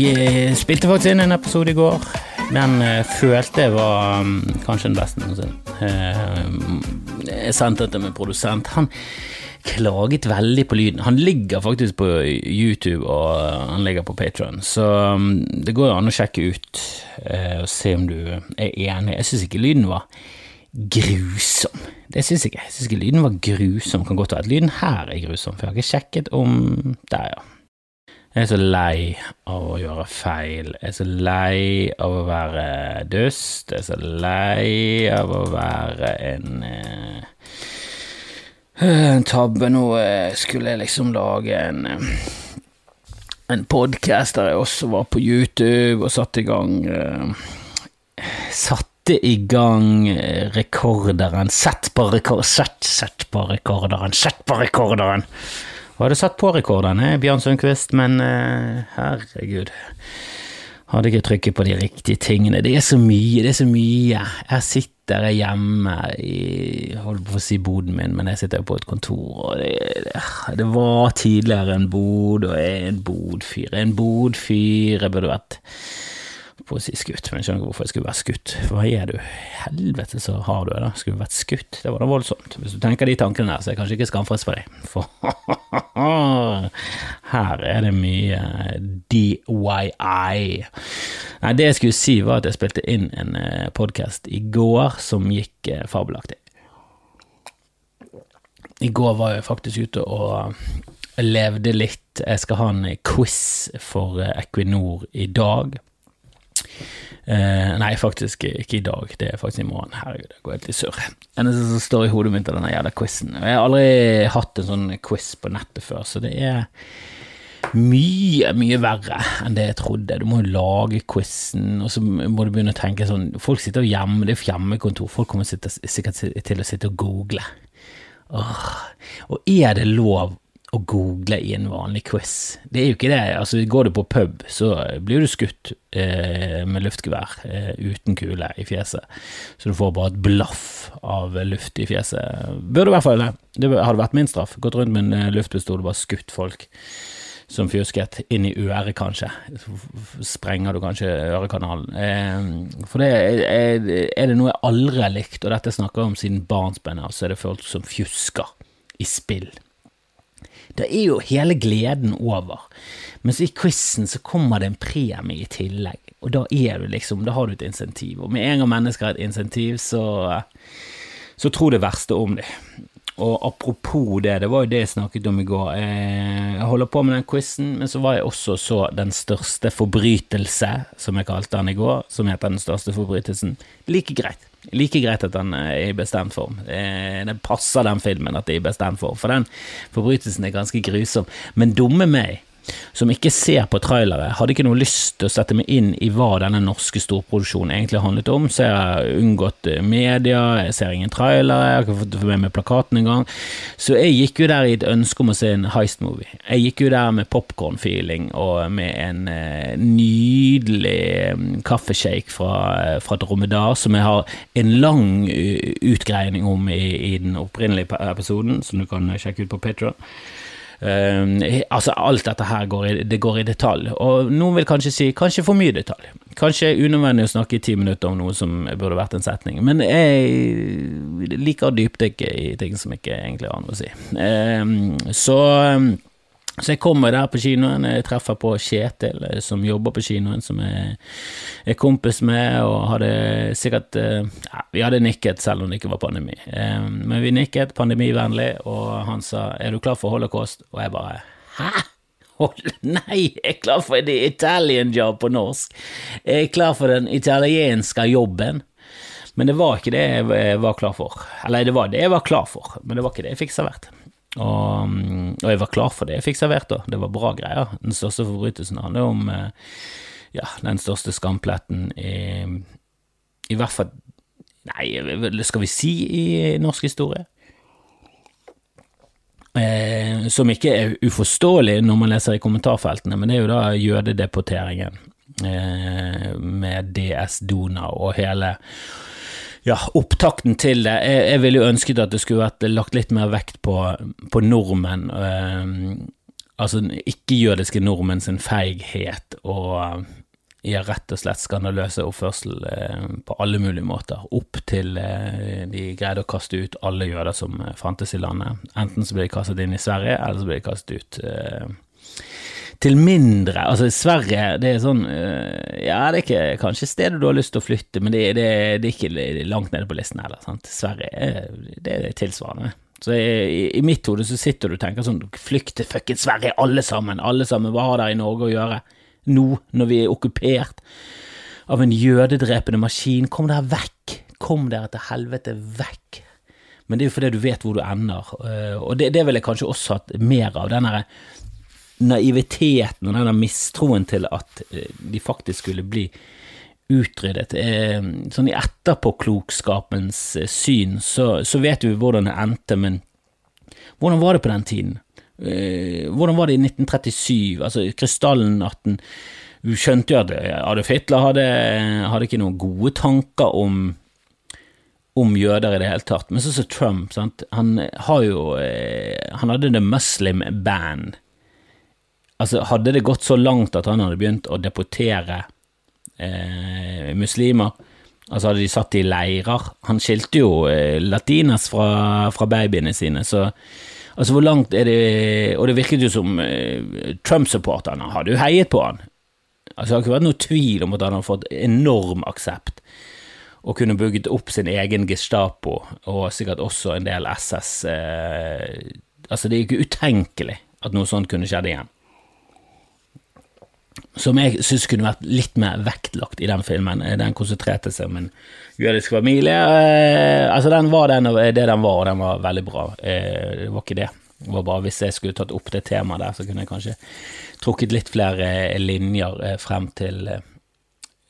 Jeg spilte faktisk inn en episode i går. Den eh, følte jeg var um, kanskje den beste noensinne. Uh, jeg sendte dette med produsent. Han klaget veldig på lyden. Han ligger faktisk på YouTube og han ligger på Patron, så um, det går jo an å sjekke ut og se om du er enig. Jeg syns ikke lyden var grusom. Det syns jeg ikke. Jeg syns ikke lyden var grusom. Kan godt være at lyden her er grusom, for jeg har ikke sjekket om Der, ja. Jeg er så lei av å gjøre feil. Jeg er så lei av å være dust. Jeg er så lei av å være en eh, En tabbe. Nå eh, skulle jeg liksom lage en eh, en podkast der jeg også var på YouTube og satte i gang Satte i gang rekorderen. Sett på rekord... Sett, sett på rekorderen. Sett på rekorderen! Hadde satt på rekordene, Bjørn Sundquist, men uh, herregud. Hadde ikke trykket på de riktige tingene. Det er så mye, det er så mye. Jeg sitter hjemme i holdt på å si boden min, men jeg sitter jo på et kontor, og det, det var tidligere en bod, og jeg er en bodfyr. En bodfyr jeg burde vært på å si skutt, men jeg skjønner ikke hvorfor jeg skulle være skutt. Hva er du? Helvete så har du det, da. Skulle vært skutt. Det var da voldsomt. Hvis du tenker de tankene der, så er jeg kanskje ikke skamfrelst for deg. For her er det mye DYI. Nei, det jeg skulle si, var at jeg spilte inn en eh, podkast i går som gikk eh, fabelaktig. I går var jeg faktisk ute og levde litt. Jeg skal ha en quiz for eh, Equinor i dag. Uh, nei, faktisk ikke i dag. Det er faktisk i morgen. Herregud, det går helt i surr. Eneste som står i hodet mitt, er denne jævla quizen. Jeg har aldri hatt en sånn quiz på nettet før, så det er mye, mye verre enn det jeg trodde. Du må jo lage quizen, og så må du begynne å tenke sånn Folk sitter jo hjemme, det er hjemmekontor, folk kommer sikkert til å sitte og google. Åh. Og er det lov å google i en vanlig quiz. Det er jo ikke det. altså Går du på pub, så blir du skutt eh, med luftgevær eh, uten kule i fjeset. Så du får bare et blaff av luft i fjeset. Burde i hvert fall det. Det hadde vært min straff. Gått rundt med en eh, luftpistol og bare skutt folk som fjusket inn i øret, kanskje. Sprenger du kanskje ørekanalen. Eh, for det er, er, det noe jeg aldri har likt, og dette snakker jeg om siden barnsben så er det folk som fjusker i spill. Da er jo hele gleden over. Mens i quizen så kommer det en premie i tillegg, og da er du liksom, da har du et insentiv. Og med en gang mennesker har et insentiv, så, så tro det verste om dem. Og apropos det, det var jo det jeg snakket om i går. Jeg holder på med den quizen, men så var jeg også så Den største forbrytelse, som jeg kalte den i går, som heter Den største forbrytelsen. Like greit. Like greit at den er i bestemt form. Det passer den filmen at det er i bestemt form, for den forbrytelsen er ganske grusom. Men dumme meg som ikke ser på trailere, hadde ikke noe lyst til å sette meg inn i hva denne norske storproduksjonen egentlig handlet om, så jeg har unngått eh, media, jeg ser ingen trailere, jeg har ikke fått med meg plakaten engang. Så jeg gikk jo der i et ønske om å se en heist-movie. Jeg gikk jo der med popkorn-feeling og med en eh, nydelig mm, kaffeshake fra, eh, fra Dromedar, som jeg har en lang utgreining om i, i den opprinnelige episoden, som du kan sjekke ut på Patron. Uh, altså, alt dette her går i, det går i detalj, og noen vil kanskje si kanskje for mye detalj. Kanskje unødvendig å snakke i ti minutter om noe som burde vært en setning, men jeg liker å dypdykke i ting som ikke egentlig har noe å si. Uh, så um, så jeg kommer der på kinoen, jeg treffer på Kjetil eh, som jobber på kinoen, som jeg er kompis med, og hadde sikkert eh, ja, Vi hadde nikket selv om det ikke var pandemi, eh, men vi nikket pandemivennlig, og han sa 'er du klar for holocaust?' og jeg bare 'hæ?' Nei, jeg er klar for the Italian job på norsk. Jeg er klar for den italienske jobben. Men det var ikke det jeg var klar for. Eller det var det jeg var klar for, men det var ikke det jeg fikk servert. Og, mm, og, jeg var klar for det jeg fikk servert, da. Det var bra greier. Den største forbrytelsen handler om eh, ja, den største skampletten i, i hvert fall Nei, skal vi si i norsk historie? Eh, som ikke er uforståelig når man leser i kommentarfeltene, men det er jo da jødedeporteringen eh, med DS Donau og hele ja, opptakten til det. Jeg, jeg ville jo ønsket at det skulle vært lagt litt mer vekt på, på nordmenn. Øh, altså ikke-jødiske nordmenn sin feighet og ja, rett og slett skandaløse oppførsel øh, på alle mulige måter, opp til øh, de greide å kaste ut alle jøder som eh, fantes i landet. Enten så ble de kastet inn i Sverige, eller så ble de kastet ut til mindre Altså, Sverige, det er sånn eh, Ja, det er ikke kanskje stedet du har lyst til å flytte, men det, det, det er ikke langt nede på listen heller. sant? Sverige er, det er tilsvarende. Så i, i mitt hode så sitter du og tenker sånn Flykt til fuckings Sverige, alle sammen! Alle sammen, hva har dere i Norge å gjøre? nå, når vi er okkupert av en jødedrepende maskin. Kom dere vekk! Kom dere til helvete vekk! Men det er jo fordi du vet hvor du ender, eh, og det, det vil jeg kanskje også hatt mer av. den naiviteten og den mistroen til at eh, de faktisk skulle bli utryddet. Eh, sånn i etterpåklokskapens syn så, så vet vi hvordan det endte, men hvordan var det på den tiden? Eh, hvordan var det i 1937, altså krystallnatten? Du skjønte jo at Adolf Hitler hadde, hadde ikke noen gode tanker om, om jøder i det hele tatt. Men så så Trump, sant? han har jo eh, Han hadde The Muslim Band. Altså, hadde det gått så langt at han hadde begynt å deportere eh, muslimer, altså hadde de satt i leirer Han skilte jo eh, latinas fra, fra babyene sine, så Altså, hvor langt er det Og det virket jo som eh, Trump-supporterne hadde jo heiet på han. Altså, det har ikke vært noe tvil om at han har fått enorm aksept og kunne bygget opp sin egen Gestapo, og sikkert også en del SS. Eh, altså, det er ikke utenkelig at noe sånt kunne skjedd igjen. Som jeg syns kunne vært litt mer vektlagt i den filmen. Den konsentrerte seg om en jødisk familie. Eh, altså, den var den, det den var, og den var veldig bra. Eh, det var ikke det. Det var bare Hvis jeg skulle tatt opp det temaet der, så kunne jeg kanskje trukket litt flere linjer eh, frem til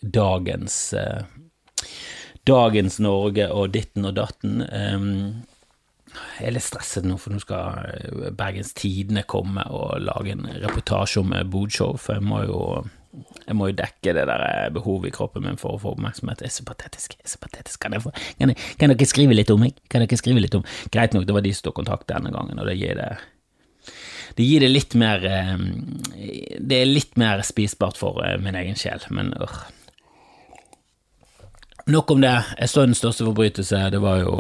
dagens Dagens Norge og ditten og datten. Jeg er litt stresset nå, for nå skal Bergens Tidende komme og lage en reportasje om Bodshow, for jeg må jo jeg må jo dekke det der eh, behovet i kroppen min for å få oppmerksomhet. Det er så patetisk. Er så patetisk. Kan, få, kan, jeg, kan, dere skrive litt om meg? Kan dere skrive litt om Greit nok, det var de som tok kontakt denne gangen, og det gir det det gir det litt mer eh, Det er litt mer spisbart for eh, min egen sjel, men øh. Nok om det. Jeg så den største forbrytelse. Det var jo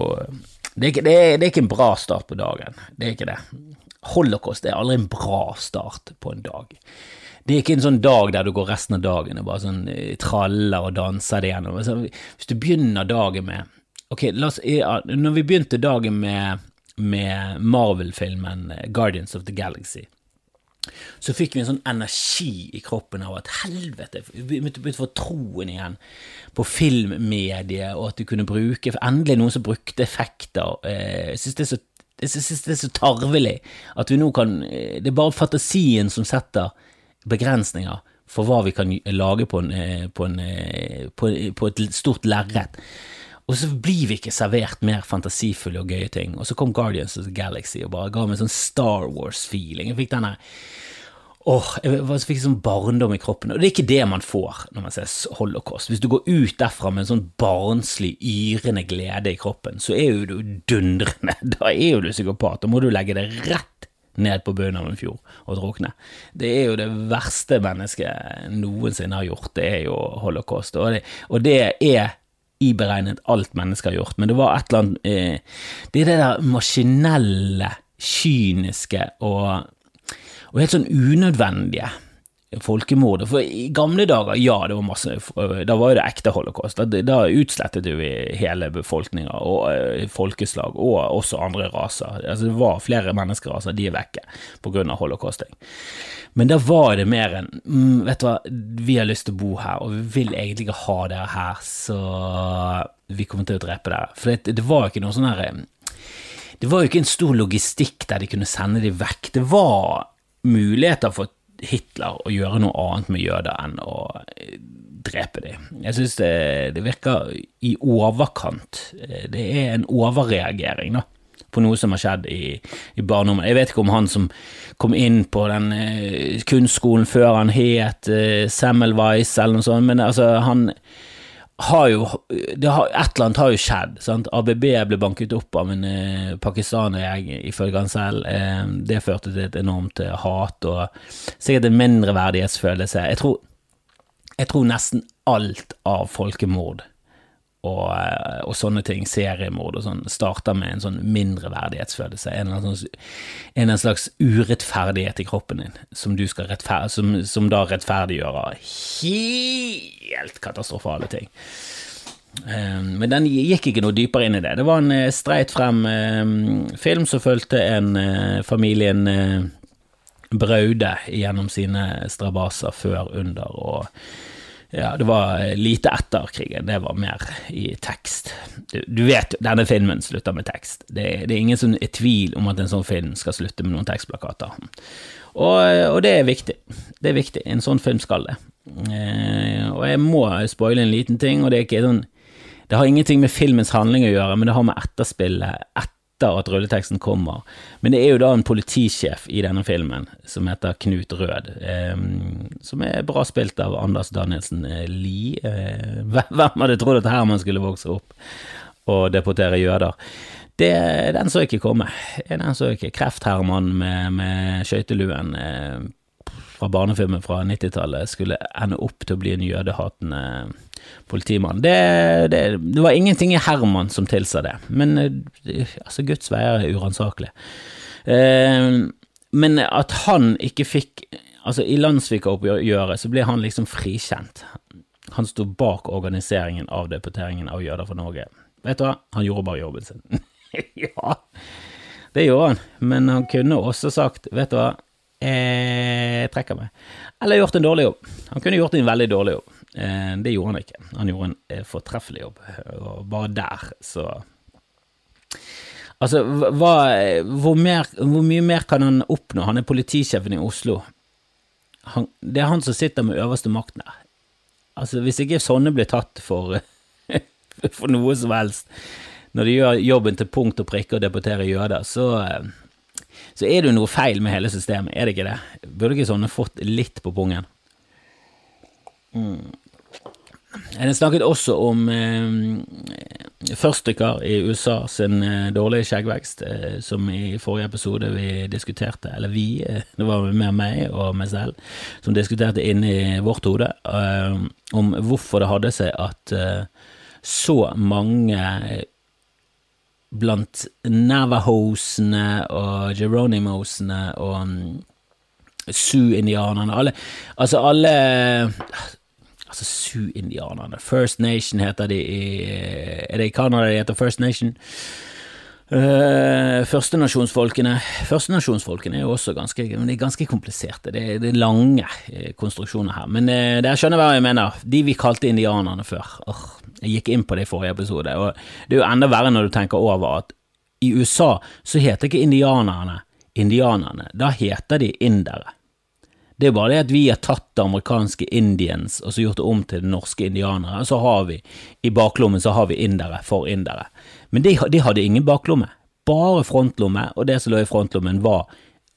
det er, ikke, det, er, det er ikke en bra start på dagen. Det er ikke det. Holocaust er aldri en bra start på en dag. Det er ikke en sånn dag der du går resten av dagen og bare sånn eh, traller og danser det gjennom. Hvis du begynner dagen med Ok, oss, når vi begynte dagen med, med Marvel-filmen eh, Guardians of the Galaxy, så fikk vi en sånn energi i kroppen av at helvete, vi begynte å få troen igjen på filmmediet, og at du kunne bruke Endelig noen som brukte effekter. Eh, jeg synes det er så jeg synes det er så tarvelig at vi nå kan Det er bare fantasien som setter begrensninger for hva vi kan lage på, en, eh, på, en, eh, på, på et stort lerret. Og så blir vi ikke servert mer fantasifulle og gøye ting. Og så kom Guardians of the Galaxy og bare ga meg en sånn Star Wars-feeling. Jeg fikk denne Åh, jeg fikk sånn barndom i kroppen. Og det er ikke det man får når man ser holocaust. Hvis du går ut derfra med en sånn barnslig, yrende glede i kroppen, så er jo du dundrende. Da er jo du psykopat. Da må du legge det rett ned på bunnen av en fjord og drukne. Det er jo det verste mennesket noensinne har gjort, det er jo holocaust. Og det, og det er iberegnet alt mennesker har gjort, men det var et eller annet eh, Det er det der maskinelle, kyniske og, og helt sånn unødvendige folkemordet. For i gamle dager, ja, det var masse Da var jo det ekte holocaust. Da, da utslettet vi hele befolkninga og uh, folkeslag, og også andre raser. Altså, det var flere menneskeraser, de er vekke av holocausting. Men da var det mer enn mm, Vet du hva, vi har lyst til å bo her, og vi vil egentlig ikke ha dere her, så vi kommer til å drepe dere. For det, det var ikke noe sånn herre Det var jo ikke en stor logistikk der de kunne sende dem vekk. Det var muligheter for Hitler å gjøre noe annet med jøder enn å eh, drepe dem. Jeg synes det, det, virker i overkant. Eh, det er en overreagering, da. På noe som har skjedd i, i barndommen. Jeg vet ikke om han som kom inn på den eh, kunstskolen før han het eh, Semmelweis eller noe sånt, men altså, han har jo har, Et eller annet har jo skjedd. Sant? ABB ble banket opp av en eh, pakistaner, ifølge han selv. Eh, det førte til et enormt eh, hat og sikkert en mindreverdighetsfølelse. Jeg tror, jeg tror nesten alt av folkemord og, eh, og, sånne ting, seriemord og sånn, starter med en sånn mindreverdighetsfølelse. En, sånn, en, slags urettferdighet i kroppen din, som, skal som, som da rettferdiggjør helt katastrofale ting. Um, men den gikk ikke noe dypere inn i det. Det var en uh, streit frem um, film som fulgte en uh, familien uh, Braude gjennom sine strabaser før, under og ja, det var lite etter krigen, det var mer i tekst. Du, du vet, denne filmen slutter med tekst. Det, det, er ingen som er tvil om at en sånn film skal slutte med noen tekstplakater. Og, og det er viktig. Det er viktig. En sånn film skal det. Eh, og jeg må spoile en liten ting, og det er ikke sånn Det har ingenting med filmens handling å gjøre, men det har med etterspillet etter etter at rulleteksten kommer. Men det er jo da en politisjef i denne filmen som heter Knut Rød, eh, som er bra spilt av Anders Danielsen eh, Lie. Eh, hvem hadde trodd at Herman skulle vokse opp og deportere jøder? Det, den så jeg ikke komme. Den så jeg ikke. Kreft-Herman med, med skøyteluen eh, fra barnefilmen fra 90-tallet skulle ende opp til å bli en jødehatende politimann. Det, det, det, var ingenting i Herman som tilsa det, men eh, altså, Guds veier er uransakelige. Eh, men at han ikke fikk Altså, i landssvikeroppgjøret så ble han liksom frikjent. Han sto bak organiseringen av deporteringen av jøder fra Norge. Vet du hva, han gjorde bare jobben sin. ja, det gjorde han, men han kunne også sagt, vet du hva, jeg trekker meg. Eller gjort en dårlig jobb. Han kunne gjort en veldig dårlig jobb. Eh, det gjorde han ikke. Han gjorde en eh, fortreffelig jobb, og bare der, så Altså, hva, hvor, mer, hvor, mye mer kan han oppnå? Han er politisjefen i Oslo. Han, det er han som sitter med øverste makten her. Altså, hvis ikke sånne blir tatt for, for noe som helst, når de gjør jobben til punkt og prikke og deporterer jøder, så, så er det jo noe feil med hele systemet, er det ikke det? Burde ikke sånne fått litt på pungen? Mm. En snakket også om eh, førstikker i USA sin eh, dårlige skjeggvekst, eh, som i forrige episode vi diskuterte, eller vi, eh, det var mer meg og meg selv, som diskuterte inni vårt hode eh, om hvorfor det hadde seg at eh, så mange blant Navahosene og Geronimosene og um, Sioux-indianerne alle, Altså alle Altså Sioux-indianerne. First Nation heter de i Er det i Canada de heter First Nation? Uh, Førstenasjonsfolkene Førstenasjonsfolkene er jo også ganske men de er ganske kompliserte. Det er, det er lange uh, konstruksjoner her. Men uh, dere skjønner hva jeg mener. De vi kalte indianerne før. Uh, jeg gikk inn på det i forrige episode. Og det er jo enda verre når du tenker over at i USA så heter ikke indianerne indianerne. Da heter de indere. Det er bare det at vi har tatt det amerikanske indians og så gjort det om til det norske indianere. og Så har vi i baklommen så har vi indere for indere. Men de, de hadde ingen baklomme, bare frontlomme, og det som lå i frontlommen var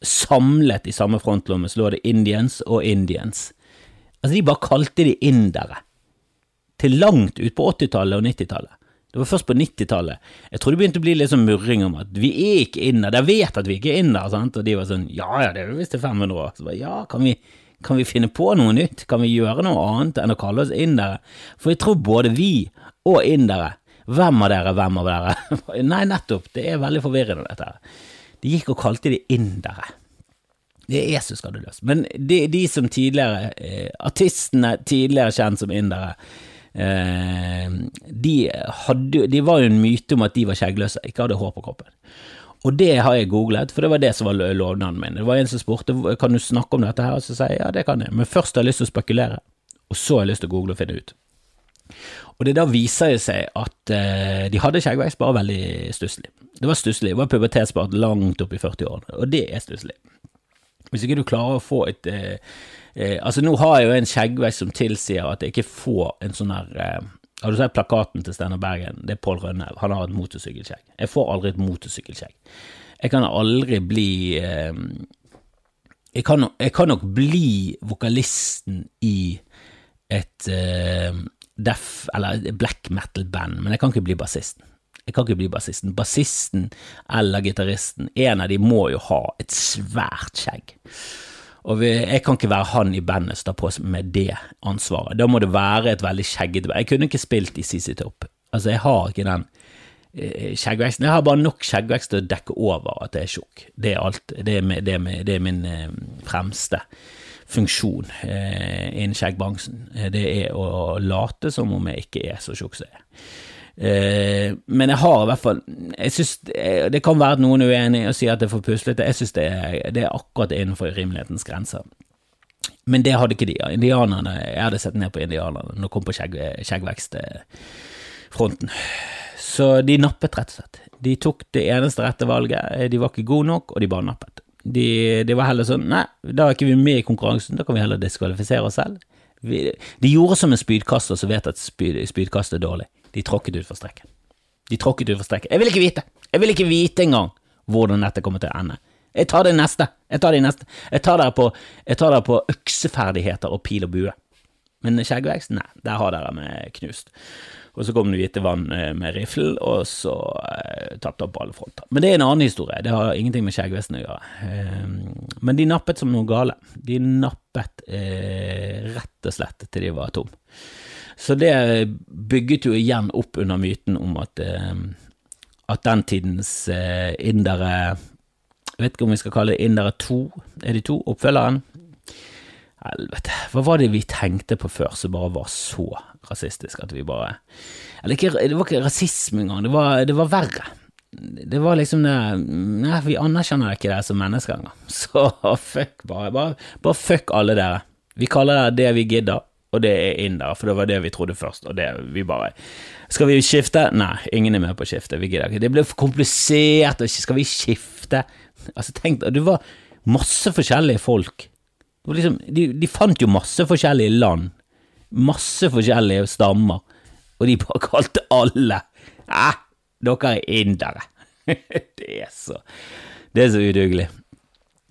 samlet i samme frontlomme, så lå det indians og indians. Altså, de bare kalte de indere. Til langt ut på 80-tallet og 90-tallet. Det var først på 90-tallet. Jeg tror det begynte å bli litt sånn murring om at vi er ikke inne, de vet at vi ikke er inne, sant? og de var sånn ja ja, det er jo visst til 500 år. Så bare, ja, kan vi, kan vi finne på noe nytt? Kan vi gjøre noe annet enn å kalle oss indere? For jeg tror både vi og indere Hvem av dere, hvem av dere? Nei, nettopp, det er veldig forvirrende, dette her. De gikk og kalte de indere. Det er så det. Men de, de som tidligere, eh, artistene tidligere kjent som indere, de, hadde, de var jo en myte om at de var skjeggløse, ikke hadde hår på kroppen. Og det har jeg googlet, for det var det som var lovnaden min. Det var en som spurte kan du snakke om dette her, og så sier jeg ja, det kan jeg, men først har jeg lyst til å spekulere, og så har jeg lyst til å google og finne ut. Og det da viser det seg at eh, de hadde skjeggvekst, bare veldig stusslig. Det var stusslig, det var pubertetsbart langt opp i 40-årene, og det er stusslig. Hvis ikke du klarer å få et eh, eh, Altså, nå har jeg jo en skjeggvekst som tilsier at jeg ikke får en sånn her eh, Har du sett plakaten til Steinar Bergen? Det er Pål Rønnaug. Han har et motorsykkelskjegg. Jeg får aldri et motorsykkelskjegg. Jeg kan aldri bli eh, jeg, kan, jeg, kan, nok bli vokalisten i et eh, Def eller black metal-band, men jeg kan ikke bli bassisten. Jeg kan ikke bli bassisten. Bassisten eller gitaristen, en av de må jo ha et svært skjegg. Og vi, jeg kan ikke være han i bandet som tar på seg med det ansvaret. Da må det være et veldig skjeggete band. Jeg kunne ikke spilt i CC Top. Altså, jeg har ikke den eh, skjeggveksten. Jeg har bare nok skjeggvekst til å dekke over at jeg er tjukk. Det er alt. Det er, det er, det er min eh, fremste funksjon eh, innen skjeggbransjen. Eh, det er å late som om jeg ikke er så tjukk som jeg er. Eh, men jeg har i hvert fall jeg synes det, det kan være noen uenig og si at det er for puslete. Jeg synes det er, det er akkurat innenfor rimelighetens grenser. Men det hadde ikke de. Indianerne, Jeg hadde sett ned på indianerne når det kom på skjegg, skjeggvekstfronten. Så de nappet, rett og slett. De tok det eneste rette valget. De var ikke gode nok, og de bare nappet. De, de var heller sånn Nei, da er ikke vi med i konkurransen, da kan vi heller diskvalifisere oss selv. Vi, de gjorde som en spydkaster som vet at spyd, spydkast er dårlig. De tråkket utfor streken. De tråkket utfor streken. Jeg vil ikke vite! Jeg vil ikke vite engang hvordan dette kommer til å ende. Jeg tar det neste. Jeg tar det neste. Jeg tar dere på, tar dere på økseferdigheter og pil og bue. Men skjeggvekst, nei, der har dere med knust. Og så kom det hvite vann eh, med riffel, og så eh, tapte opp alle fronter. Men det er en annen historie, det har ingenting med skjeggvesten å gjøre. Eh, men de nappet som noe gale. De nappet eh, rett og slett til de var tom. Så det bygget jo igjen opp under myten om at, eh, at den tidens eh, indere Jeg vet ikke om vi skal kalle det indere to, er de to, oppfølgeren? Helvete, hva var det vi tenkte på før som bare var så rasistisk at vi bare Eller ikke, det var ikke rasisme engang, det var, det var verre. Det var liksom det Nei, vi anerkjenner ikke det som mennesker engang. Så fuck, bare, bare, bare fuck alle dere. Vi kaller det det vi gidder og det er indere, for det var det vi trodde først, og det vi bare Skal vi skifte? Nei, ingen er med på å skifte, vi gidder ikke. Det blir for komplisert, skal vi skifte? Altså, tenk deg, det var masse forskjellige folk. Liksom, de, de, fant jo masse forskjellige land, masse forskjellige stammer, og de bare kalte alle Æh, dere er indere. det er så Det er så udugelig.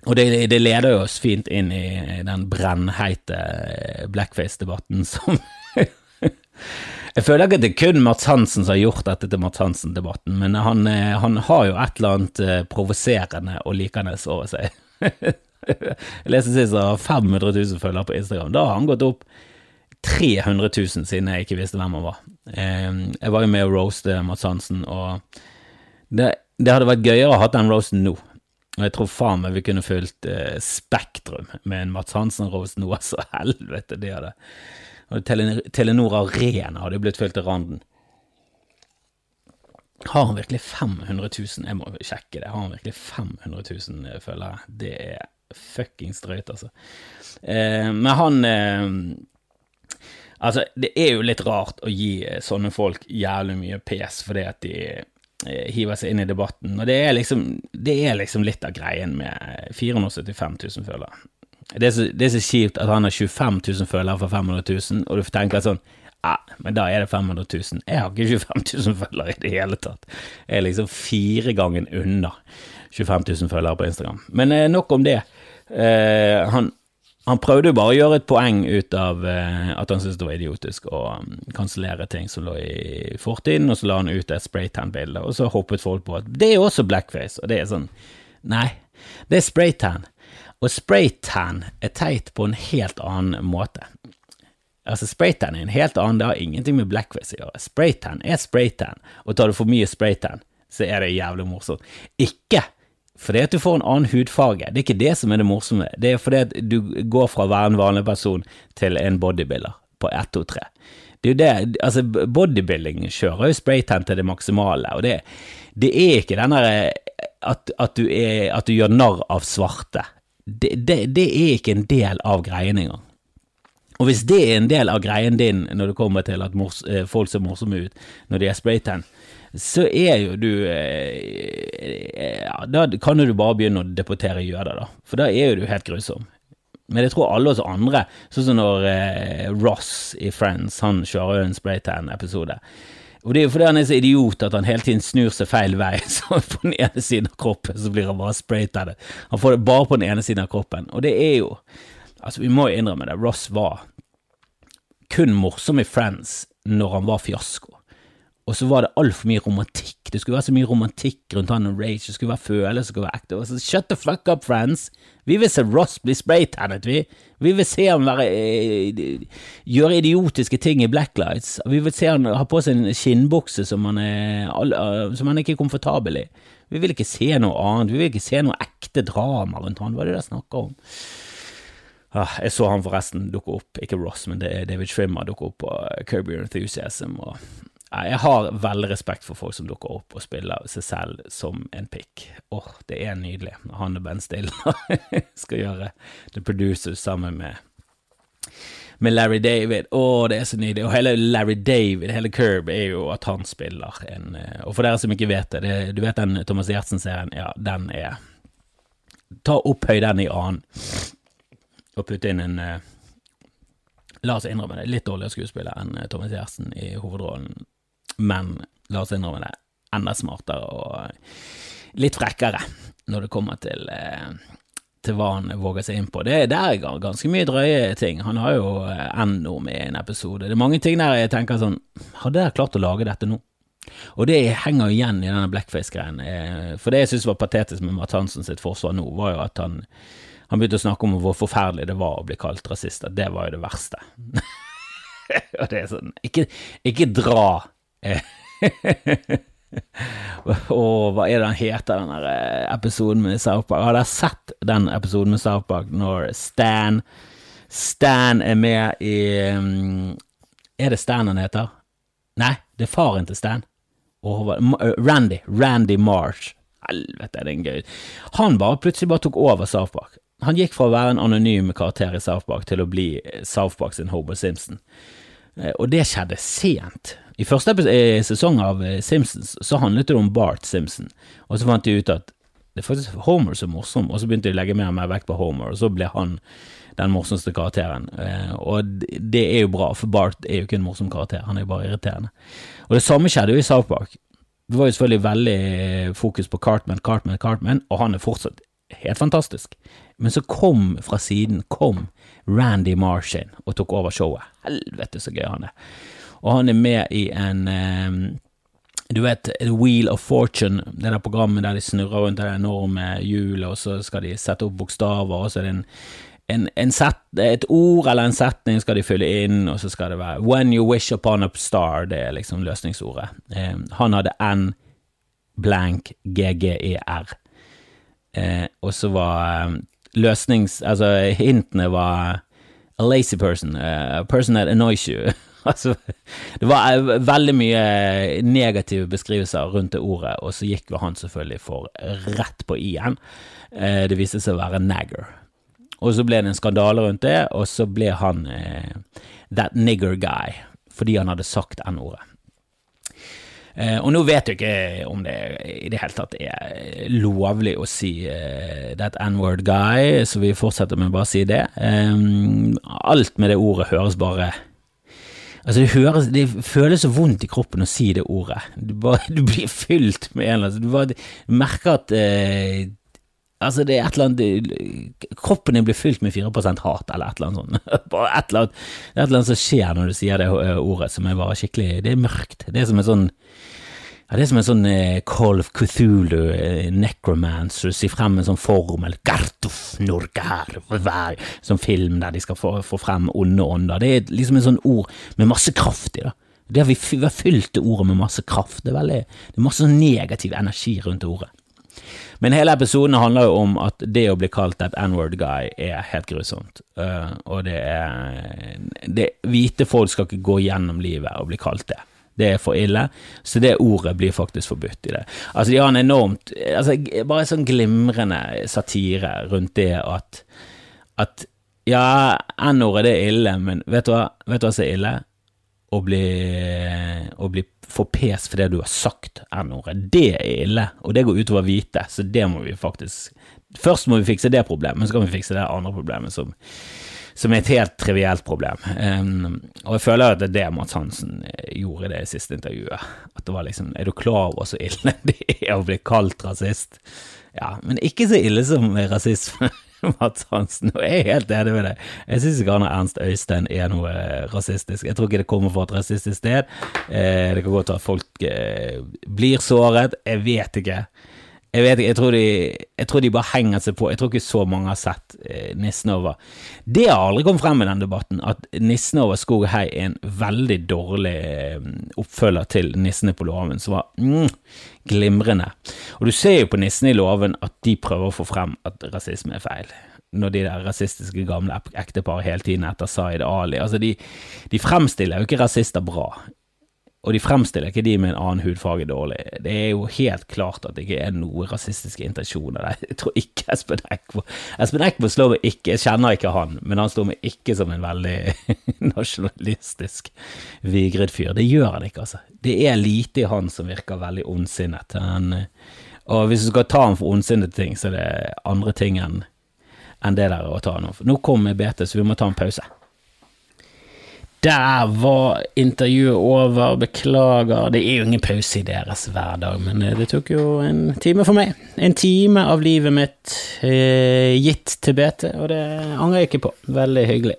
Og det, det, leder oss fint inn i den brennheite blackface-debatten som Jeg føler ikke at det er kun Mats Hansen som har gjort dette til Mats Hansen-debatten, men han, eh, han, har jo et eller annet eh, provoserende og likende over seg. Jeg leste sist han har 500 000 følgere på Instagram. Da har han gått opp 300 000 siden jeg ikke visste hvem han var. Jeg var jo med å roaste Mats Hansen, og det, det hadde vært gøyere å ha den roasten nå. Og jeg tror faen meg vi kunne fylt eh, Spektrum med en Mats Hansen-roast nå, altså. Helvete, det hadde Og Telenor Arena hadde blitt fylt til randen. Har han virkelig 500 000? Jeg må sjekke det. Har han virkelig 500 000 eh, følgere? Det er fuckings drøyt, altså. Eh, men han eh, Altså, det er jo litt rart å gi eh, sånne folk jævlig mye pes fordi at de hiver seg inn i debatten. Og det er liksom, det er liksom litt av greien med 475 000 følgere. Det er, så, så kjipt at han har 25 000 følgere for 500 000, og du tenker sånn ja, men da er det 500 000. Jeg har ikke 25 000 følgere i det hele tatt. Jeg er liksom fire ganger unna 25 000 følgere på Instagram. Men eh, nok om det. Eh, han, han prøvde jo bare å gjøre et poeng ut av uh, at han syntes det var idiotisk å um, kansellere ting som lå i fortiden, og så la han ut et spraytan-bilde, og så hoppet folk på at det er også blackface, og det er sånn Nei, det er spraytan, og spraytan er teit på en helt annen måte. Altså, spraytan er en helt annen, det har ingenting med blackface å gjøre. Spraytan er spraytan, og tar du for mye spraytan, så er det jævlig morsomt. Ikke fordi at du får en annen hudfarge. Det er ikke det som er det morsomme. Det er fordi at du går fra å være en vanlig person til en bodybuilder på 1, 2, 3. Det er jo det, altså Bodybuilding kjører jo spraytan til det maksimale, og det, det er ikke den derre at, at, at, du gjør narr av svarte. Det, det, det, er ikke en del av greien engang. Og hvis det er en del av greien din når det kommer til at mors, eh, folk ser morsomme ut når de er spraytan, så er jo du eh, Da kan du bare begynne å deportere jøder, da. For da er jo du helt grusom. Men jeg tror alle oss andre, sånn som når eh, Ross i Friends, han kjører en spraytan-episode. Og det er jo fordi han er så idiot at han hele tiden snur seg feil vei. Så på den ene siden av kroppen så blir han bare spraytannet. Han får det bare på den ene siden av kroppen. Og det er jo Altså, vi må jo innrømme det. Ross var kun morsom i Friends når han var fiasko. Og så var det altfor mye romantikk. Det skulle være så mye romantikk rundt han og Rage. Det skulle være følelser, det skulle være ekte. Så, Shut the fuck up, friends! Vi vil se Ross bli spraytannet, vi. Vi vil se han være, eh, gjøre idiotiske ting i blacklights. Vi vil se han ha på seg en skinnbukse som han, er, eh, som han ikke er komfortabel i. Vi vil ikke se noe annet. Vi vil ikke se noe ekte drama rundt han. Hva er det dere snakker om? Ah, jeg så han forresten dukke opp, ikke Ross, men David Schwimmer dukke opp på Kirby Enthusiasm. og jeg har veldig respekt for folk som dukker opp og spiller seg selv som en pikk. Åh, oh, det er nydelig. Han og Ben Stiller skal gjøre The Producers sammen med, med Larry David. Å, oh, det er så nydelig. Og hele Larry David, hele Curb, er jo at han spiller en eh, Og for dere som ikke vet det, det du vet den Thomas Giertsen-serien? Ja, den er Ta opphøy den i annen, og putt inn en uh, La oss innrømme det, litt dårligere skuespiller enn uh, Thomas Giertsen i hovedrollen men la oss innrømme det, enda smartere og litt frekkere når det kommer til, eh, til hva han våger seg inn på. Det, er ganske mye drøye ting. Han har jo eh, ennå med i en episode. Det er mange ting der jeg tenker sånn Hadde dere klart å lage dette nå? Og det henger jo igjen i denne blackface-greien. Eh, for det jeg synes var patetisk med Matt Hansen sitt forsvar nå, var jo at han, han begynte å snakke om hvor forferdelig det var å bli kalt rasist. At det var jo det verste. og det er sånn Ikke, ikke dra og hva er det han heter, den der eh, episoden med South Park? Har dere sett den episoden med South Park når Stan Stan er med i um, Er det Stan han heter? Nei, det er faren til Stan. Og Randy. Randy Marsh. Helvete, er en gøy Han bare plutselig bare tok over South Park. Han gikk fra å være en anonym karakter i South Park til å bli South Park sin Hobo Simpson. Eh, og det skjedde sent. I første eh, sesong av eh, Simpsons så handlet det om Bart Simpson, og så fant de ut at det er faktisk Homer som er morsom, og så begynte de å legge mer og mer vekt på Homer, og så ble han den morsomste karakteren. Og det er jo bra, for Bart er jo ikke en morsom karakter, han er jo bare irriterende. Og det samme skjedde jo i South Park. Det var jo selvfølgelig veldig fokus på Cartman, Cartman, Cartman, og han er fortsatt helt fantastisk. Men så kom fra siden kom Randy Marsh inn og tok over showet. Helvete så gøy han er. Og han er med i en du vet Wheel of Fortune, det der programmet der de snurrer rundt det enorme hjulet, og så skal de sette opp bokstaver, og så er det en, en, en set, et ord eller en setning skal de fylle inn, og så skal det være When you wish upon a star, det er liksom løsningsordet. Eh, han hadde N blank GGER, eh, og så var løsnings... Altså, hintene var a lazy person, a person that annoys you. altså, det var eh, veldig mye negative beskrivelser rundt det ordet, og så gikk jo han selvfølgelig for rett på i-en. Eh, det viste seg å være nagger. Og så ble det en skandale rundt det, og så ble han eh, that nigger guy, fordi han hadde sagt n-ordet. Eh, og nå vet jeg ikke om det i det hele tatt er lovlig å si eh, that n-word guy, så vi fortsetter med bare å si det. Eh, alt med det ordet høres bare Altså, det, høres, det føles så vondt i kroppen å si det ordet. Du, bare, du blir fylt med en eller annen Du, bare, du merker at eh, Altså, det er et eller annet Kroppen din blir fylt med 4 hat, eller et eller annet sånt. Bare et eller annet, et eller annet som skjer når du sier det eh, ordet, som er bare skikkelig Det er mørkt. Det er som en sånn ja, det er som en sånn eh, Call of Cthulhu, eh, necromancer, sier frem en sånn formel, Gartuf Norgar, sånn film der de skal få, få frem onde ånder. Det er liksom en sånn ord med masse kraft i, det. Det har vi, vi har fylt det ordet med masse kraft. Det er, veldig, det er masse sånn negativ energi rundt ordet. Men hele episoden handler jo om at det å bli kalt et n-word guy er helt grusomt. Uh, og det er det, Hvite folk skal ikke gå gjennom livet og bli kalt det. Det er for ille, så det ordet blir faktisk forbudt i det. Altså, de har en enormt altså, Bare sånn glimrende satire rundt det at at ja, N-ordet det er ille, men vet du hva, vet du hva som er ille? Å bli, å bli få pes fordi du har sagt N-ordet. Det er ille, og det går utover hvite, så det må vi faktisk Først må vi fikse det problemet, så kan vi fikse det andre problemet som som er et helt trivielt problem. Um, og jeg føler at det er det Mats Hansen eh, gjorde i det siste intervjuet. At det var liksom Er du klar over så ille det er å bli kalt rasist? Ja, men ikke så ille som rasisme. Mats Hansen, og jeg er helt enig med deg. Jeg syns ikke han og Ernst Øystein er noe eh, rasistisk. Jeg tror ikke det kommer fra et rasistisk sted. Eh, det kan godt være at folk blir såret, jeg vet ikke. Jeg vet ikke, jeg tror, de, jeg tror, de, bare henger seg på. Jeg tror ikke så mange har sett eh, Nissen over. Det har aldri kommet frem i den debatten, at Nissen over skog og hei er en veldig dårlig eh, oppfølger til Nissene på låven, som var mm, glimrende. Og du ser jo på Nissene i låven at de prøver å få frem at rasisme er feil når de der rasistiske gamle ekteparet hele tiden etter Zaid Ali. Altså, de, de fremstiller jo ikke rasister bra og de fremstiller ikke de med en annen hudfarge dårlig. Det er jo helt klart at det ikke er noen rasistiske intensjoner der. Jeg tror ikke Espen Eckbo Espen Eckbo slår meg ikke, jeg kjenner ikke han, men han slår meg ikke som en veldig nasjonalistisk vigret fyr. Det gjør han ikke, altså. Det er lite i han som virker veldig ondsinnet. Han, og hvis du skal ta han for ondsinnede ting, så er det andre ting enn enn det der å ta han for. Nå kommer BT, så vi må ta en pause. Der var intervjuet over, beklager, det er jo ingen pause i deres hverdag, men det tok jo en time for meg. En time av livet mitt eh, gitt til BT, og det angrer jeg ikke på. Veldig hyggelig.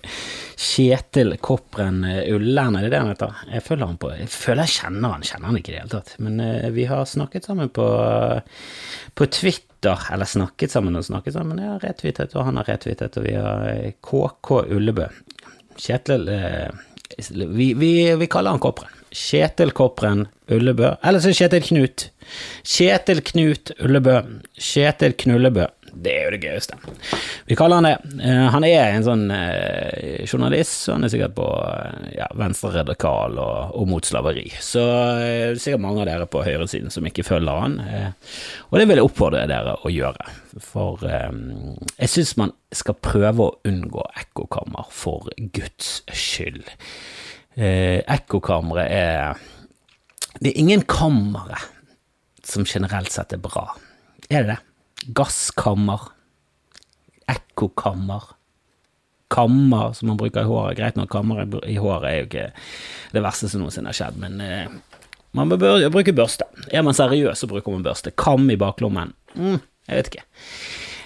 Kjetil Koppren Ullern, er det det han heter? Jeg føler han på Jeg føler jeg kjenner han, kjenner han ikke i det hele tatt, men eh, vi har snakket sammen på, på Twitter eller snakket sammen og snakket sammen. Jeg har retweetet, og han har retweetet, og vi har KK Ullebø. Kjetil eh, vi, vi, vi kaller han Kopren. Kjetil Kopren Ullebø. Eller så Kjetil Knut. Kjetil Knut Ullebø. Kjetil Knullebø. Det er jo det gøyeste. Vi kaller han det. Uh, han er en sånn uh, journalist, så han er sikkert på uh, ja, venstre radikal og, og, mot slaveri. Så det er sikkert mange av dere på høyresiden som ikke følger han, og det vil jeg oppfordre dere å gjøre. For jeg syns man skal prøve å unngå ekkokammer, for Guds skyld. Ekkokamre er Det er ingen kamre som generelt sett er bra. Er det det? Gasskammer. Ekkokammer. Kammer som man bruker i håret. Greit nok, kammer i håret er jo ikke det verste som noensinne har skjedd, men eh, man bør bruke børste. Er man seriøs, så bruker man børste. Kam i baklommen. Mm, jeg vet ikke.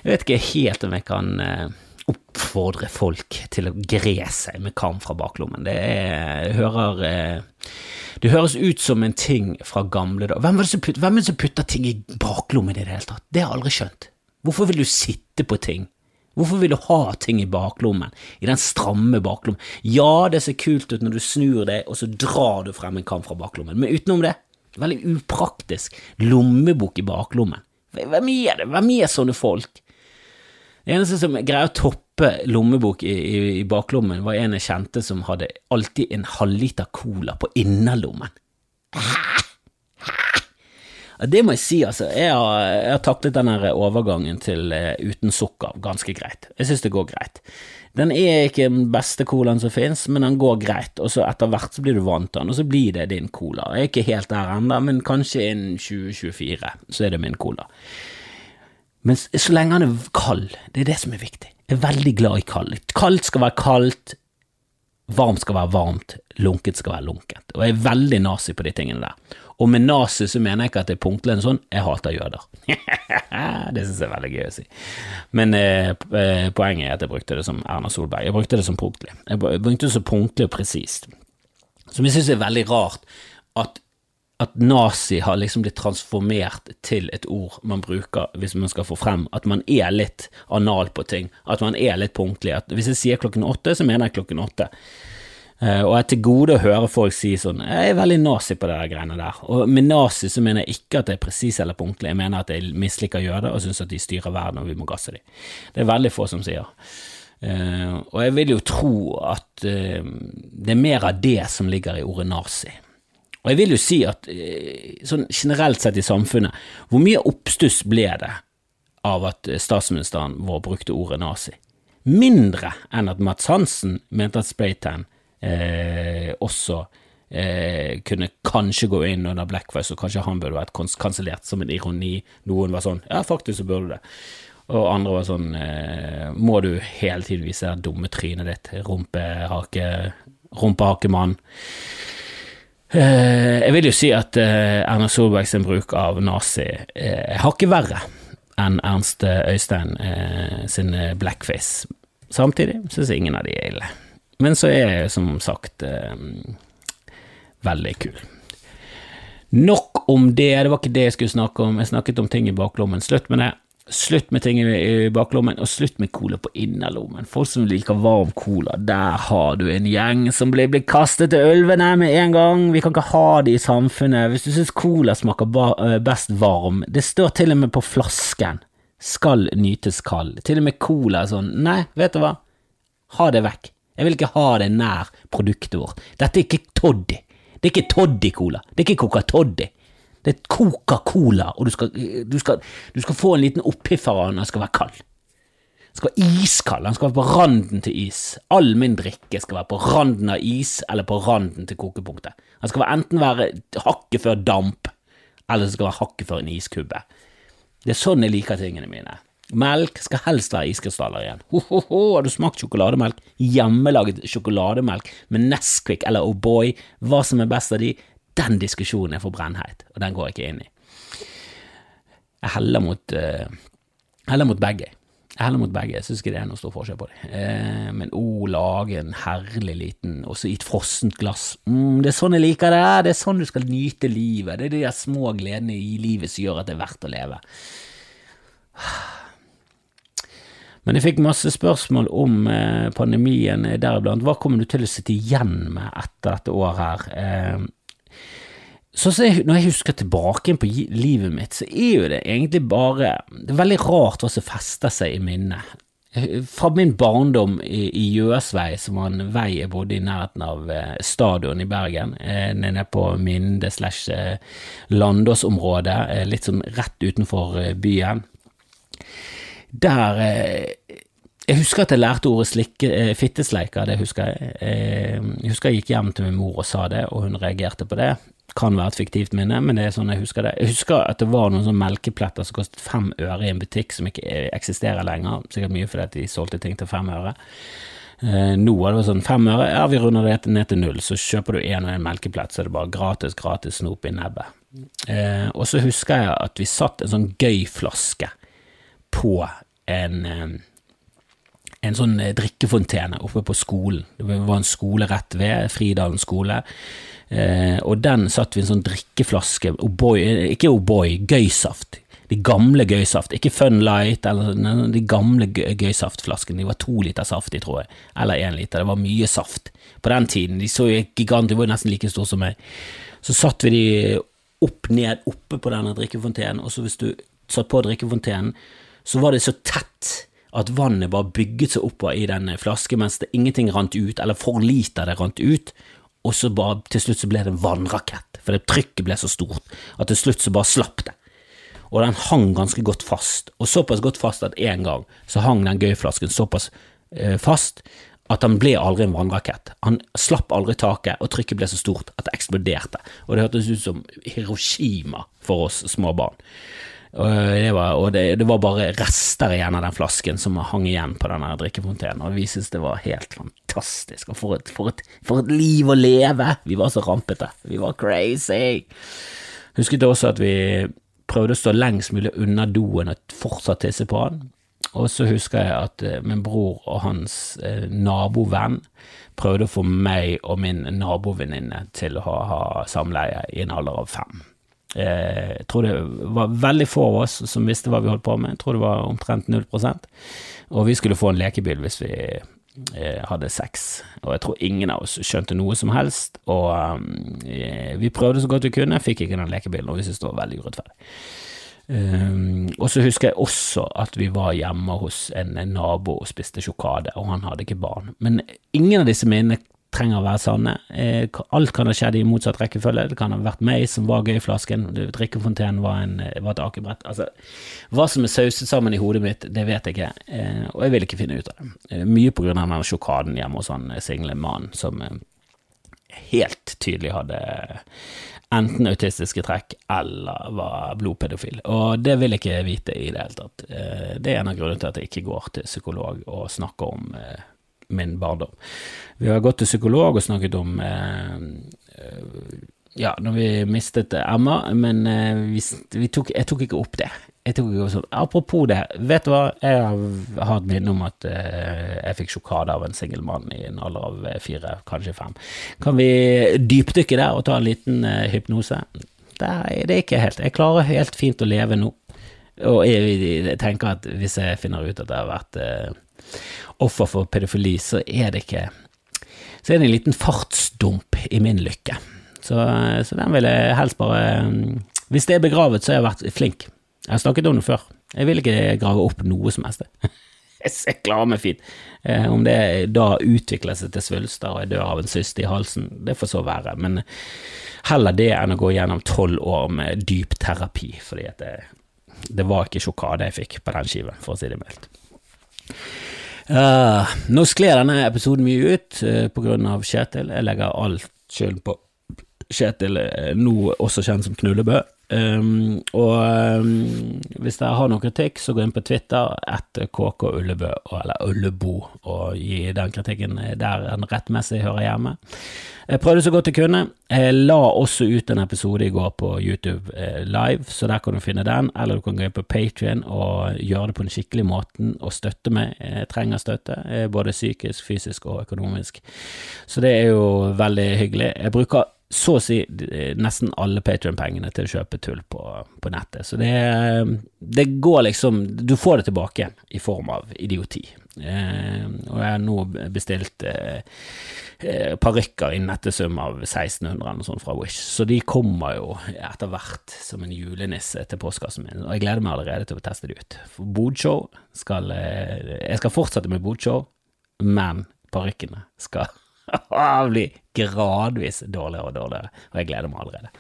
Jeg vet ikke helt om jeg kan eh, oppfordre folk til å gre seg med kam fra baklommen. Det er, hører eh, det høres ut som en ting fra gamle dager. Hvem, hvem, er det som putter ting i baklommen i det hele tatt? Det har jeg aldri skjønt. Hvorfor vil du sitte på ting? Hvorfor vil du ha ting i baklommen, i den stramme baklommen? Ja, det ser kult ut når du snur deg, og så drar du frem en kam fra baklommen, men utenom det, veldig upraktisk. Lommebok i baklommen. Hvem er det? Hvem er sånne folk? Eneste som greier å toppe lommebok i, i, i, baklommen, var en jeg kjente som hadde alltid en halvliter cola på innerlommen. Det må jeg si, altså. Jeg har, jeg har taklet denne overgangen til uh, uten sukker ganske greit. Jeg synes det går greit. Den er ikke den beste colaen som finnes, men den går greit, og så etter hvert så blir du vant til den, og så blir det din cola. Jeg er ikke helt der ennå, men kanskje innen 2024 så er det min cola. Men så lenge han er kald, det er det som er viktig. Jeg er veldig glad i kald. Kaldt skal være kaldt, varmt skal være varmt, lunket skal være lunket. Og jeg er veldig nazi på de tingene der. Og med nazi så mener jeg ikke at det er punktlig sånn, jeg hater jøder. det synes jeg er veldig gøy å si. Men eh, eh, poenget er at jeg brukte det som Erna Solberg. Jeg brukte det som punktlig. Jeg brukte det så punktlig og presist. Som jeg synes er veldig rart at at nazi har liksom blitt transformert til et ord man bruker hvis man skal få frem at man er litt anal på ting, at man er litt punktlig. At hvis jeg sier klokken åtte, så mener jeg klokken åtte. Uh, og jeg er til gode å høre folk si sånn Jeg er veldig nazi på de greiene der. Og med nazi så mener jeg ikke at det er presis eller punktlig, jeg mener at jeg misliker jøder og syns at de styrer verden og vi må gasse dem. Det er veldig få som sier. Uh, og jeg vil jo tro at uh, det er mer av det som ligger i ordet nazi. Og jeg vil jo si at eh, sånn generelt sett i samfunnet, hvor mye oppstuss ble det av at eh, statsministeren vår brukte ordet nazi? Mindre enn at Mats Hansen mente at spraytan eh, også eh, kunne kanskje gå inn under blackface, og kanskje han burde vært kansellert som en ironi. Noen var sånn ja, faktisk så burde det. Og andre var sånn eh, må du hele tiden vise det dumme trynet ditt, rumpehake, rumpehakemann. Eh, jeg vil jo si at eh, Erna Solberg sin bruk av nazi er hakket verre enn Ernst Øystein eh, sin blackface. Samtidig syns ingen av de er ille. Men så er jeg som sagt eh, veldig kul. Nok om det, det var ikke det jeg skulle snakke om, jeg snakket om ting i baklommen. Slutt med det. Slutt med ting i baklommen, og slutt med cola på innerlommen. Folk som liker varm cola, der har du en gjeng som blir, blir kastet til ulvene med en gang. Vi kan ikke ha det i samfunnet. Hvis du syns cola smaker eh, best varm, det står til og med på flasken, skal nytes kald. Til og med cola er sånn, nei, vet du hva, ha det vekk. Jeg vil ikke ha det nær produktet vårt. Dette er ikke toddy. Det er ikke toddy-cola. Det er ikke Coca-Toddy. Det er Coca-Cola, og du skal, du, skal, du skal, få en liten opphiffer av den, den skal være kald. Den skal være iskald, den skal være på randen til is. All min drikke skal være på randen av is, eller på randen til kokepunktet. Den skal enten være hakket før damp, eller den skal være hakket før en iskubbe. Det er sånn jeg liker tingene mine. Melk skal helst være iskrystaller igjen. Ho, ho, ho, har du smakt sjokolademelk? Hjemmelaget sjokolademelk med Nesquik eller O'boy, hva som er best av de, den diskusjonen er for brennheit, og den går jeg ikke inn i. Jeg heller mot, uh, heller mot begge. Jeg heller mot begge, jeg syns ikke det er noe stor forskjell på dem. Eh, men å, oh, lage en herlig liten, også i et frossent glass, mm, det er sånn jeg liker det, det er sånn du skal nyte livet, det er de der små gledene i livet som gjør at det er verdt å leve. Men jeg fikk masse spørsmål om eh, pandemien deriblant. Hva kommer du til å sitte igjen med etter dette året her? Eh, så, jeg, Når jeg husker tilbake på livet mitt, så er jo det egentlig bare Det er veldig rart hva som fester seg i minnet. Fra min barndom i, Gjøsvei, Jøsvei, som var en vei jeg bodde i nærheten av eh, stadion i Bergen, eh, nede på Minde slash eh, Landåsområdet, eh, litt sånn rett utenfor eh, byen der eh, Jeg husker at jeg lærte ordet slikke, eh, fittesleiker, det husker jeg. Eh, jeg husker jeg gikk hjem til min mor og sa det, og hun reagerte på det. Kan være et fiktivt minne, men det er sånn jeg husker det. Jeg husker at det var noen sånne melkepletter som kostet fem øre i en butikk som ikke eksisterer lenger, sikkert mye fordi de solgte ting til fem øre. nå er det sånn fem øre, ja vi runder det ned til null, så kjøper du én og én melkeplett, så er det bare gratis, gratis snop i nebbet. Eh, og så husker jeg at vi satt en sånn gøy flaske på en, en sånn eh, drikkefontene oppe på skolen. Det var en skole rett ved, Fridalen skole. Eh, og den satt vi en sånn drikkeflaske, O'boy, eh, ikke O'boy, gøysaft. De gamle gøysaft, ikke Fun Light, eller de gamle gøysaftflaskene. De var to liter saft i, tror jeg, eller én liter. Det var mye saft. På den tiden, de så gigant, de var nesten like store som meg. Så satt vi de opp ned oppe på denne drikkefontenen, og så hvis du satt på drikkefontenen, så var det så tett at vannet bare bygget seg opp i den flasken mens det ingenting rant ut, eller for lite av det rant ut, og så bare til slutt så ble det en vannrakett, for det trykket ble så stort at til slutt så bare slapp det. Og den hang ganske godt fast, og såpass godt fast at en gang så hang den gøyflasken såpass eh, fast at han ble aldri en vannrakett. Han slapp aldri taket, og trykket ble så stort at det eksploderte, og det hørtes ut som Hiroshima for oss små barn. Og, det var, og det, det, var, bare rester igjen av den flasken som hang igjen på denne drikkefontenen, og vi syntes det var helt fantastisk. Og for et, for, et, for et, liv å leve! Vi var så rampete. Vi var crazy! Husket også at vi prøvde å stå lengst mulig unna doen og fortsatt tisse på den. Og så husker jeg at eh, min bror og hans eh, nabovenn prøvde å få meg og min nabovenninne til å ha, ha samleie i en alder av fem. Eh, jeg tror det var veldig få av oss som visste hva vi holdt på med. Jeg tror det var omtrent 0% Og vi skulle få en lekebil hvis vi eh, hadde sex. Og jeg tror ingen av oss skjønte noe som helst. Og um, vi prøvde så godt vi kunne, fikk ikke den lekebilen, og vi syntes det var veldig urettferdig. Um, og så husker jeg også at vi var hjemme hos en nabo og spiste sjokade, og han hadde ikke barn. Men ingen av disse minnene trenger å være sanne. Eh, alt kan ha skjedd i motsatt rekkefølge. Det kan ha vært meg som var gøy i flasken, drikkefontenen var, en, eh, var et akebrett. Altså, hva som er sauset sammen i hodet mitt, det vet jeg ikke, eh, og jeg vil ikke finne ut av det. Mye på grunn av den sjokaden hjemme hos han single mannen som helt tydelig hadde enten autistiske trekk eller var blodpedofil. Og det vil jeg ikke vite i det hele tatt. Det er en av grunnene til at jeg ikke går til psykolog og snakker om min barndom. Vi har gått til psykolog og snakket om eh, ja, når vi mistet Emma, men eh, vi, vi tok, jeg tok ikke opp det. jeg tok jo sånn, Apropos det, vet du hva, jeg har et minne om at jeg fikk sjokade av en singel mann i en alder av fire, kanskje fem. Kan vi dypdykke der og ta en liten hypnose? Det er, det er ikke helt. Jeg klarer helt fint å leve nå. Og jeg, jeg tenker at hvis jeg finner ut at jeg har vært offer for pedofili, så er det ikke Så er det en liten fartsdump i min lykke. Så, så den vil jeg helst bare Hvis det er begravet, så har jeg vært flink. Jeg har snakket om det før. Jeg vil ikke grave opp noe som helst. jeg klarer meg fint. Eh, om det da utvikler seg til svulster og jeg dør av en syste i halsen, det får så være. Men heller det enn å gå gjennom tolv år med dyp terapi, fordi det, det var ikke sjokade jeg fikk på den skiven, for å si det mildt. Uh, nå skler denne episoden mye ut uh, grunn av Kjetil. Jeg legger alt skylden på Kjetil, uh, nå også kjent som Knullebø. Um, og um, hvis dere har noen kritikk, så gå inn på Twitter etter KK Ullebø, eller Ullebo, og gi den kritikken der den rettmessig hører hjemme. Jeg prøvde så godt jeg kunne. Jeg la også ut en episode i går på YouTube eh, live, så der kan du finne den, eller du kan gå inn på Patrion og gjøre det på den skikkelige måten og støtte meg. Jeg trenger støtte, eh, både psykisk, fysisk og økonomisk. Så det er jo veldig hyggelig. Jeg bruker så å si nesten alle Patrion-pengene til å kjøpe tull på, på nettet. Så det, det, går liksom Du får det tilbake i form av idioti. Eh, og jeg har nå bestilt eh, eh parykker i nettesum av 1600 eller noe sånt fra Wish, så de kommer jo etter hvert som en julenisse til postkassen min, og jeg gleder meg allerede til å teste de ut. For Bodshow skal eh, Jeg skal fortsette med Bodshow, men parykkene skal blir gradvis dårligere og dårligere, og jeg gleder meg allerede.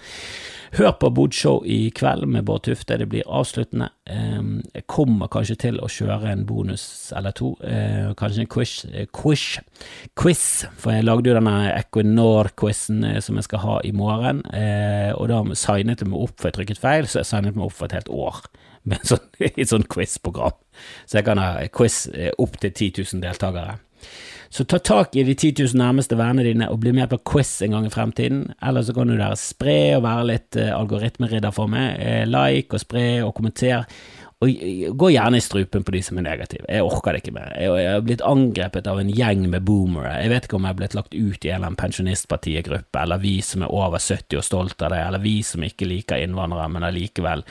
Hør på Bodshow i kveld med Bård Tufte, det blir avsluttende. Jeg kommer kanskje til å kjøre en bonus eller to, eh, kanskje en quiz, eh, quiz, quiz for jeg lagde jo denne Equinor-quizen eh, som jeg skal ha i morgen, og da signet jeg meg opp, for jeg trykket feil, så jeg signet meg opp for et helt år med et sånt, et sånt quiz-program. Så jeg kan ha quiz opp til 10 000 deltakere. Så ta tak i de 10 000 nærmeste vennene dine og bli med på quiz en gang i fremtiden. Eller så kan du der spre og være litt uh, algoritmeridder for meg. Uh, like og spre og kommenter. Og gå gjerne i strupen på de som er negative. Jeg orker det ikke mer. Jeg, jeg har blitt angrepet av en gjeng med boomere. Jeg vet ikke om jeg har blitt lagt ut i en eller annen pensjonistpartigruppe, eller vi som er over 70 og stolt av det, eller vi som ikke liker innvandrere, men allikevel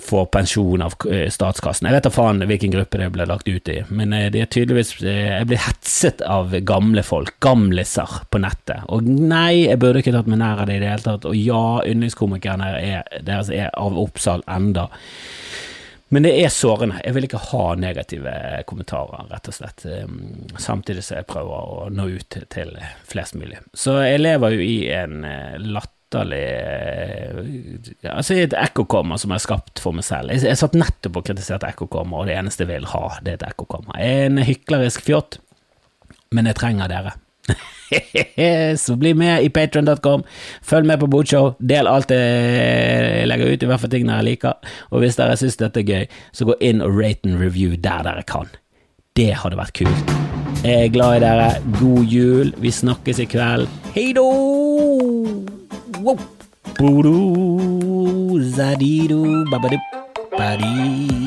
får pensjon av eh, statskassen. Jeg vet da faen hvilken gruppe det ble lagt ut i, men eh, det er tydeligvis eh, Jeg blir hetset av gamle folk, gamliser, på nettet. Og nei, jeg burde ikke tatt meg nær av det i det hele tatt. Og ja, yndlingskomikerne er, deres er av Oppsal enda. Men det er sårende. Jeg vil ikke ha negative kommentarer, rett og slett. Samtidig som jeg prøver å nå ut til flest mulig. Så jeg lever jo i en latt latterlig Altså, et ekkokammer som jeg har skapt for meg selv. Jeg, jeg satt nettopp og kritiserte ekkokammer, og det eneste jeg vil ha, det er et ekkokammer. En hyklerisk fjott, men jeg trenger dere. så bli med i patron.com, følg med på Bootshow del alt jeg legger ut, i hvert fall ting dere liker, og hvis dere syns dette er gøy, så gå inn og rate and review der dere kan. Det hadde vært kult. Jeg er glad i dere. God jul. Vi snakkes i kveld. Hei då! Whoa. Boo-doo, zadidoo, babadoo, badee.